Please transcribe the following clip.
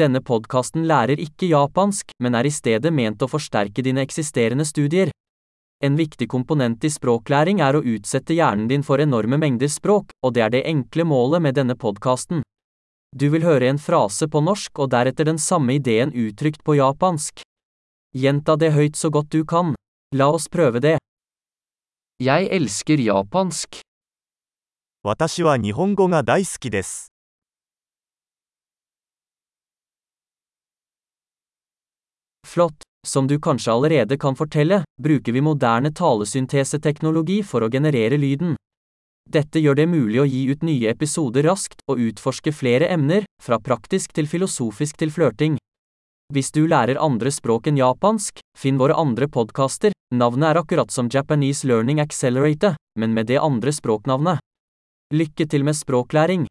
Denne podkasten lærer ikke japansk, men er i stedet ment å forsterke dine eksisterende studier. En viktig komponent i språklæring er å utsette hjernen din for enorme mengder språk, og det er det enkle målet med denne podkasten. Du vil høre en frase på norsk og deretter den samme ideen uttrykt på japansk. Gjenta det høyt så godt du kan. La oss prøve det. Jeg elsker japansk. 私は日本語が大好きです。 Flott. Som du kanskje allerede kan fortelle, bruker vi moderne talesynteseteknologi for å generere lyden. Dette gjør det mulig å gi ut nye episoder raskt og utforske flere emner, fra praktisk til filosofisk til flørting. Hvis du lærer andre språk enn japansk, finn våre andre podkaster, navnet er akkurat som Japanese Learning Accelerator, men med det andre språknavnet. Lykke til med språklæring!